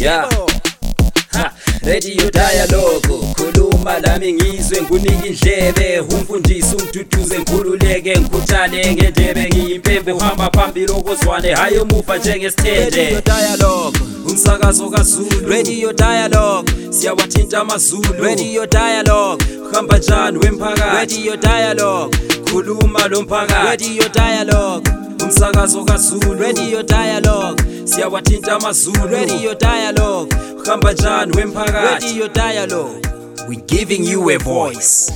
Yeah. Radio dialogue khuluma lami ngizwe ngunike indlebe umfundisi umduduze ngikhululeke ngikhuthale ngendebe ngiyimpembe uhamba phambili okozwane hayi omuva njengesithende. Umsakazo kaZulu. Radio Dialogue, siyawathinta amazulu. Radio Dialogue, uhamba njani wemphakathi? Radio Dialogue, khuluma lo mphakathi. Radio Dialogue, umsakazo kaZulu. Radio Dialogue, siyawathinta amazulu. Radio Dialogue, uhamba njani wemphakathi? Radio Dialogue. we giving you a voice.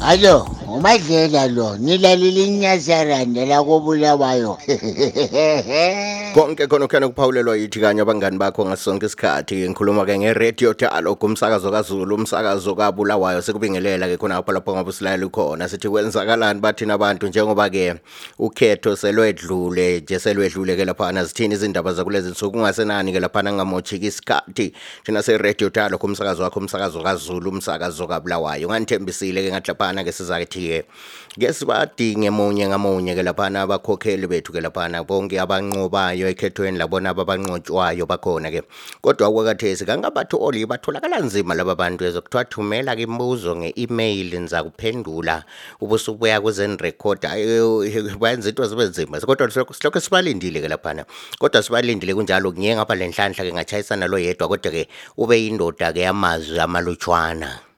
Allo, umadlela lo, nilalile inyazaranda la kobulawayo. konke khona kukhona ukuphawulelwa yithi kanye abangani bakho ngasonke isikhathi. Ngikhuluma ke nge-radio dialogue umsakazo kazulu umsakazo kabulawayo. Sekubingelela ke khona lapho lapho ngabe silayela khona. Sithi kwenzakalani bathina abantu njengoba ke ukhetho selwedlule nje selwedlule ke laphana zithini izindaba zakulezi nsuku? Kungasenani ke laphana ngamotshiki isikhathi? Thina se-radio dialogue umsakazo wakho umsakazo kazulu umsakazo kabulawayo. Ngandithembisile ke ngathi laphana ke sizathi ke ke sibadinge munye ngamunye ke laphana abakhokheli bethu ke laphana bonke abanqobayo ekhethweni labona ababanqotshwayo bakhona ke. Kodwa okwakathesi kangabathu oli batholakala nzima laba bantu ezokuthiwa thumela ke imibuzo nge-email niza kuphendula ubusubuya kwezenrecord bayenza into zibe nzima. Kodwa silokho sibalindile ke laphana. Kodwa sibalindile kunjalo kunye ngapha le nhlanhla ke ngachayisana lo yedwa kodwa ke ube yindoda ke yamazwi amalutshwana.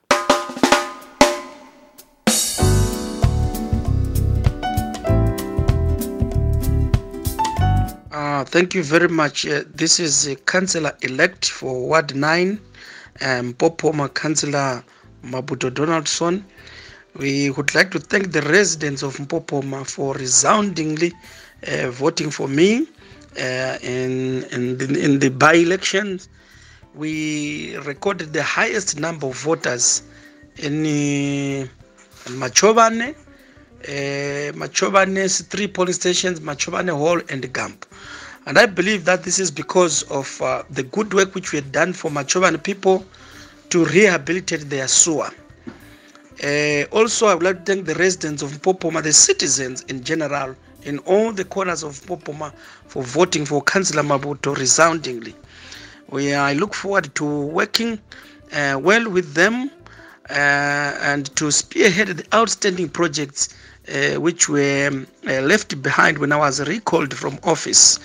Uh, thank you very much. Uh, this is uh, Councillor elect for Ward 9, um, Popoma Councillor Mabuto Donaldson. We would like to thank the residents of Mpopoma for resoundingly uh, voting for me uh, in, in, the, in the by elections. We recorded the highest number of voters in uh, uh, Machobane three polling stations, Machobane Hall and Gamp. And I believe that this is because of uh, the good work which we had done for Machobane people to rehabilitate their sewer. Uh, also, I would like to thank the residents of Popoma, the citizens in general, in all the corners of Popoma, for voting for Councillor Mabuto resoundingly. We, I look forward to working uh, well with them uh, and to spearhead the outstanding projects uh, which were um, uh, left behind when I was recalled from office.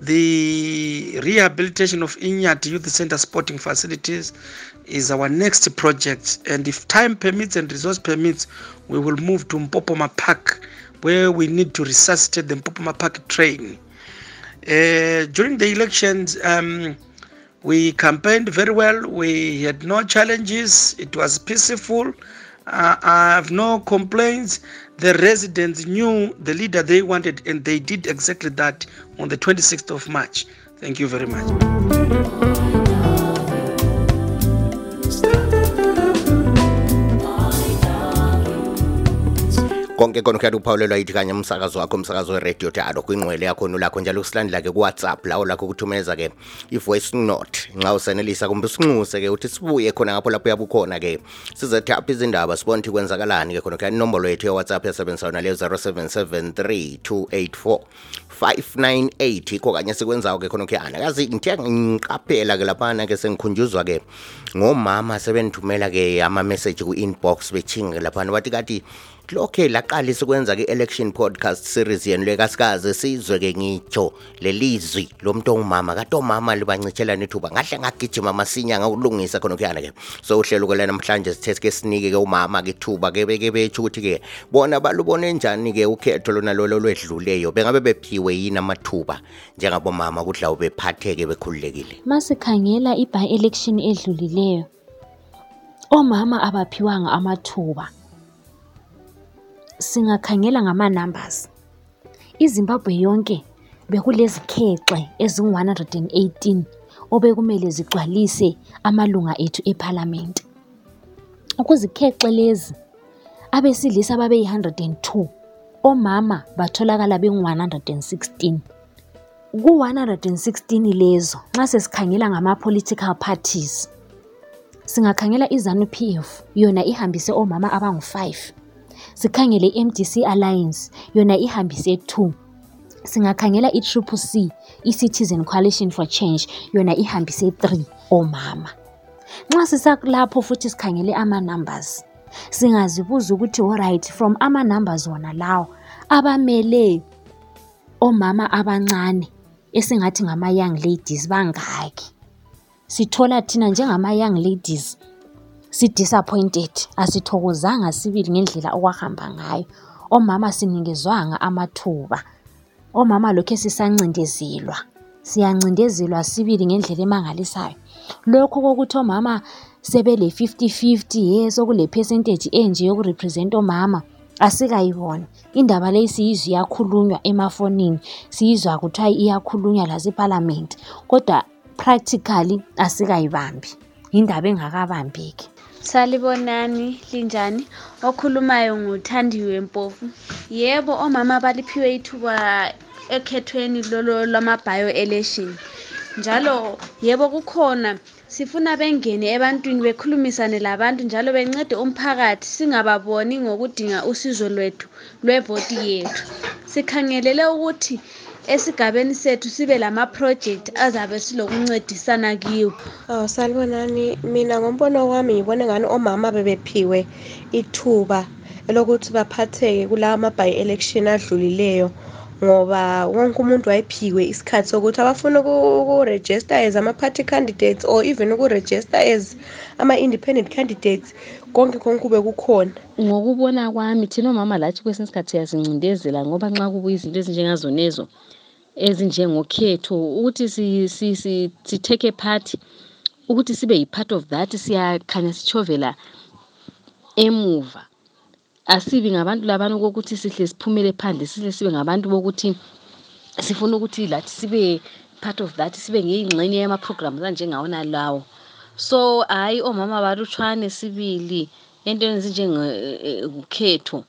The rehabilitation of Inyat Youth Center sporting facilities is our next project, and if time permits and resource permits, we will move to Mpopoma Park, where we need to resuscitate the Mpopoma Park train. Uh, during the elections, um, we campaigned very well. We had no challenges. It was peaceful. Uh, I have no complaints. The residents knew the leader they wanted, and they did exactly that on the 26th of March. Thank you very much. Konke khona kuyathi yithi kanye umsakazo wakho umsakazo weradio dalo kwingqwele yakho lakho njalo kusilandela ke kuwhatsapp lawo lakho kuthumeza ke i-voice note. Nxa usenelisa kumbe usinxuse ke uthi sibuye khona ngapho lapho yabukhona ke sizethe apha izindaba sibona ukuthi kwenzakalani ke khona kuyani inombolo yethu yewhatsapp yasebenzisa yona leyo 0773 284 598 ikho kanye sikwenzayo ke khona kuyana kazi ngithe ngiqaphela ke laphana ke sengikhunjuzwa ke ngomama sebendithumela ke ama-message ku-inbox bechinge laphana. Bathi kathi lokhe laqalisa ukwenza ke-election podcast series yenu lekasikazi sizwe ke ngitsho lelizwi lomuntu ongumama. Kade omama libancitshelana ithuba ngahle ngagijima masinya ngakulungisa khona kuyana ke. So uhlelo ke namhlanje sithe ke sinike ke umama ke ithuba ke beke betsho ukuthi ke bona balubone njani ke ukhetho lona lolo lwedluleyo. Bengabe bephiwe yini amathuba njengabomama ukuthi lawo bephatheke bekhululekile Masikhangela i-by-election edlulileyo, omama abaphiwanga amathuba. Singakhangela ngama-numbers. iZimbabwe yonke bekulezikhexe ezingu-118 obekumele zigcwalise amalunga ethu ephalamende. Kuzikhexe lezi, abesilisa babeyi-102, omama batholakala bengu-116. Ku-116 lezo, nxa sesikhangela ngama-political parties, singakhangela iZANU-PF yona ihambise omama abangu-5. Sikhangele i-MDC Alliance yona ihambise 2. singakhangela i-triple c i-citizen coalition for change yona ihambise 3 omama nxa sisakulapho futhi sikhangele ama-numbers singazibuza ukuthi alright from ama-numbers wona lawo abamele omama abancane esingathi ngama-young ladies bangaki. Sithola thina njengama-young ladies si-disappointed asithokozanga sibili ngendlela okwahamba ngayo. Omama sinikezwanga amathuba. Omama lokhu sisancindezelwa siyancindezelwa sibili ngendlela emangalisayo. Lokhu kokuthi omama sebele 50-50 ye sokule percentage enje yokurepresenta omama. Asikayiboni indaba leyi siyizwa iyakhulunywa emafonini siyizwa kuthiwa iyakhulunywa lasephalamende kodwa practically asikayibambi. Indaba engakabambeki. Salibonani linjani? Okhulumayo nguthandiwe Mpofu. Yebo omama baliphiwe ithuba ekhethweni lolo lwama-bio election njalo yebo kukhona. Sifuna bengene ebantwini bekhulumisane labantu njalo bencede umphakathi singababoni ngokudinga usizo lwethu lwevoti yethu. Sikhangelele ukuthi esigabeni sethu sibe lama-project azabe silokuncedisana kiwo. Oh salibonani. Mina ngombono wami ngibona ngani omama bebephiwe ithuba lokuthi baphatheke kulawa ma-by election adlulileyo. Ngoba wonke umuntu wayephiwe isikhathi sokuthi abafuna ukurejista as ama-party candidates or even ukurejista as ama-independent candidates konke konke kube kukhona. Ngokubona kwami thina omama lathi kwesinye isikhathi siyazincindezela ngoba nxa kubuya izinto ezinjengazonezo ezinjengokhetho ukuthi si, si, si, si-take part ukuthi sibe yi-part of that siyakhanya sitshovela emuva. Asibi ngabantu labana kokuthi sihle siphumele phandle sihle sibe ngabantu bokuthi sifuna ukuthi lathi sibe part of that sibe ngeyingxenye yama-programs anjengawona lawo so hhayi omama balutshwane sibili entweni ezinjengokhetho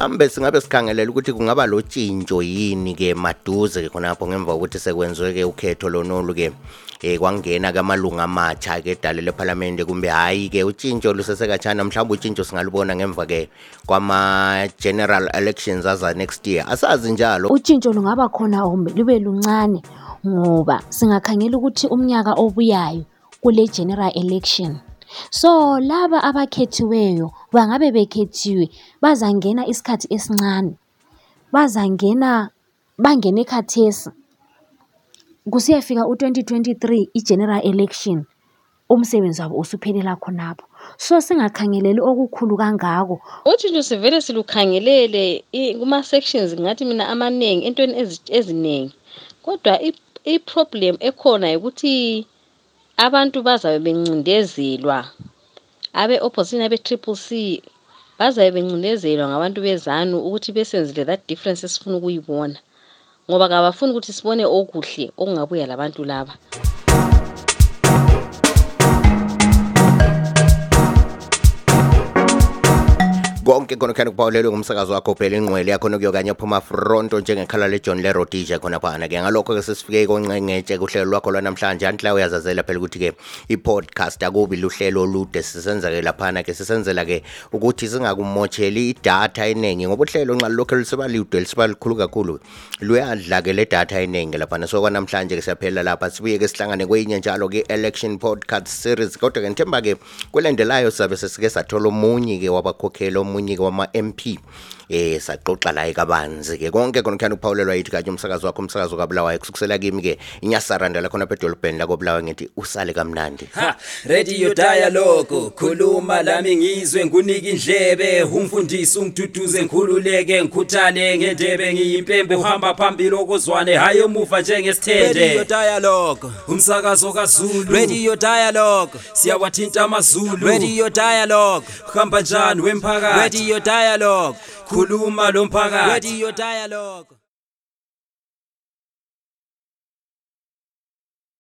kambe singabe sikhangelela ukuthi kungaba lo tshintsho yini ke maduze ke khonapho ngemva kokuthi sekwenziwe ke ukhetho lonolu ke eh kwangena kamalunga amatsha ke edale lephalamende kumbe hayi ke utshintsho lusesekatshana mhlawumbe utshintsho singalubona ngemva ke kwama general elections aza next year. Asazi njalo utshintsho lungaba khona kumbe lube luncane ngoba singakhangela ukuthi umnyaka obuyayo kule general election so laba abakhethiweyo bangabe bekhethiwe bazangena isikhathi esincane. Bazangena bangene khathesi. Kusiyafika u-2023 i-general election umsebenzi wabo usuphelela khonapho. So singakhangeleli okukhulu kangako. Utshintsho sivele silukhangelele i- kuma-sections ngathi mina amaningi entweni ezi- eziningi kodwa i- i-problem ekhona ukuthi abantu bazabe bencindezelwa abe-opposition abe-triple c bazabe bencindezelwa ngabantu bezanu ukuthi besenzele that difference esifuna ukuyibona. Ngoba kabafuni ukuthi sibone okuhle okungabuya labantu laba. Konke khona khani kuphawulelwe ngumsakazo wakho phela ingqwele yakho nokuyokanye phuma fronto njengekhala lejohn lerodija khonaphana ke. Ngalokho-ke sesifike konqengetshe kuhlelo lwakho lwanamhlanje. Antla uyazazela phela ukuthi-ke i-podcast akubi luhlelo olude sisenza-ke laphana-ke sisenzela-ke ukuthi singakumotsheli idatha eningi ngoba uhlelo nxa lokho lusiba lude lisiba likhulu kakhulu luyadla-ke le datha eningi laphana so kwanamhlanje-ke siyaphela lapha sibuye-ke sihlangane kwenye njalo-ke election podcast series. Kodwa-ke nithemba-ke kwelandelayo sizabe sesike sathola omunye-ke wabakhokheli mwenyewe wa ma-MP eh saxoxa la ekabanzi-ke konke khona kukhani ukuphawulelwa yithi kanye umsakazo wakho umsakazo kabulawayo kusukusela kimi-ke inyasaranda lakhona pedolobheni lakobulawayo ngithi usale kamnandi ha radio dialogue khuluma lami ngizwe ngunika indlebe umfundisi ungiduduze ngikhululeke ngikhuthale ngendebe ngiyimpembe uhamba phambili okozwane hayi omuva Radio njengesithende Dialogue. umsakazo kazulu Radio Dialogue. siyawathinta amazulu Radio Dialogue. hamba njani wemphakathi Radio Dialogue. Khuluma lo mphakathi Radio Dialogue.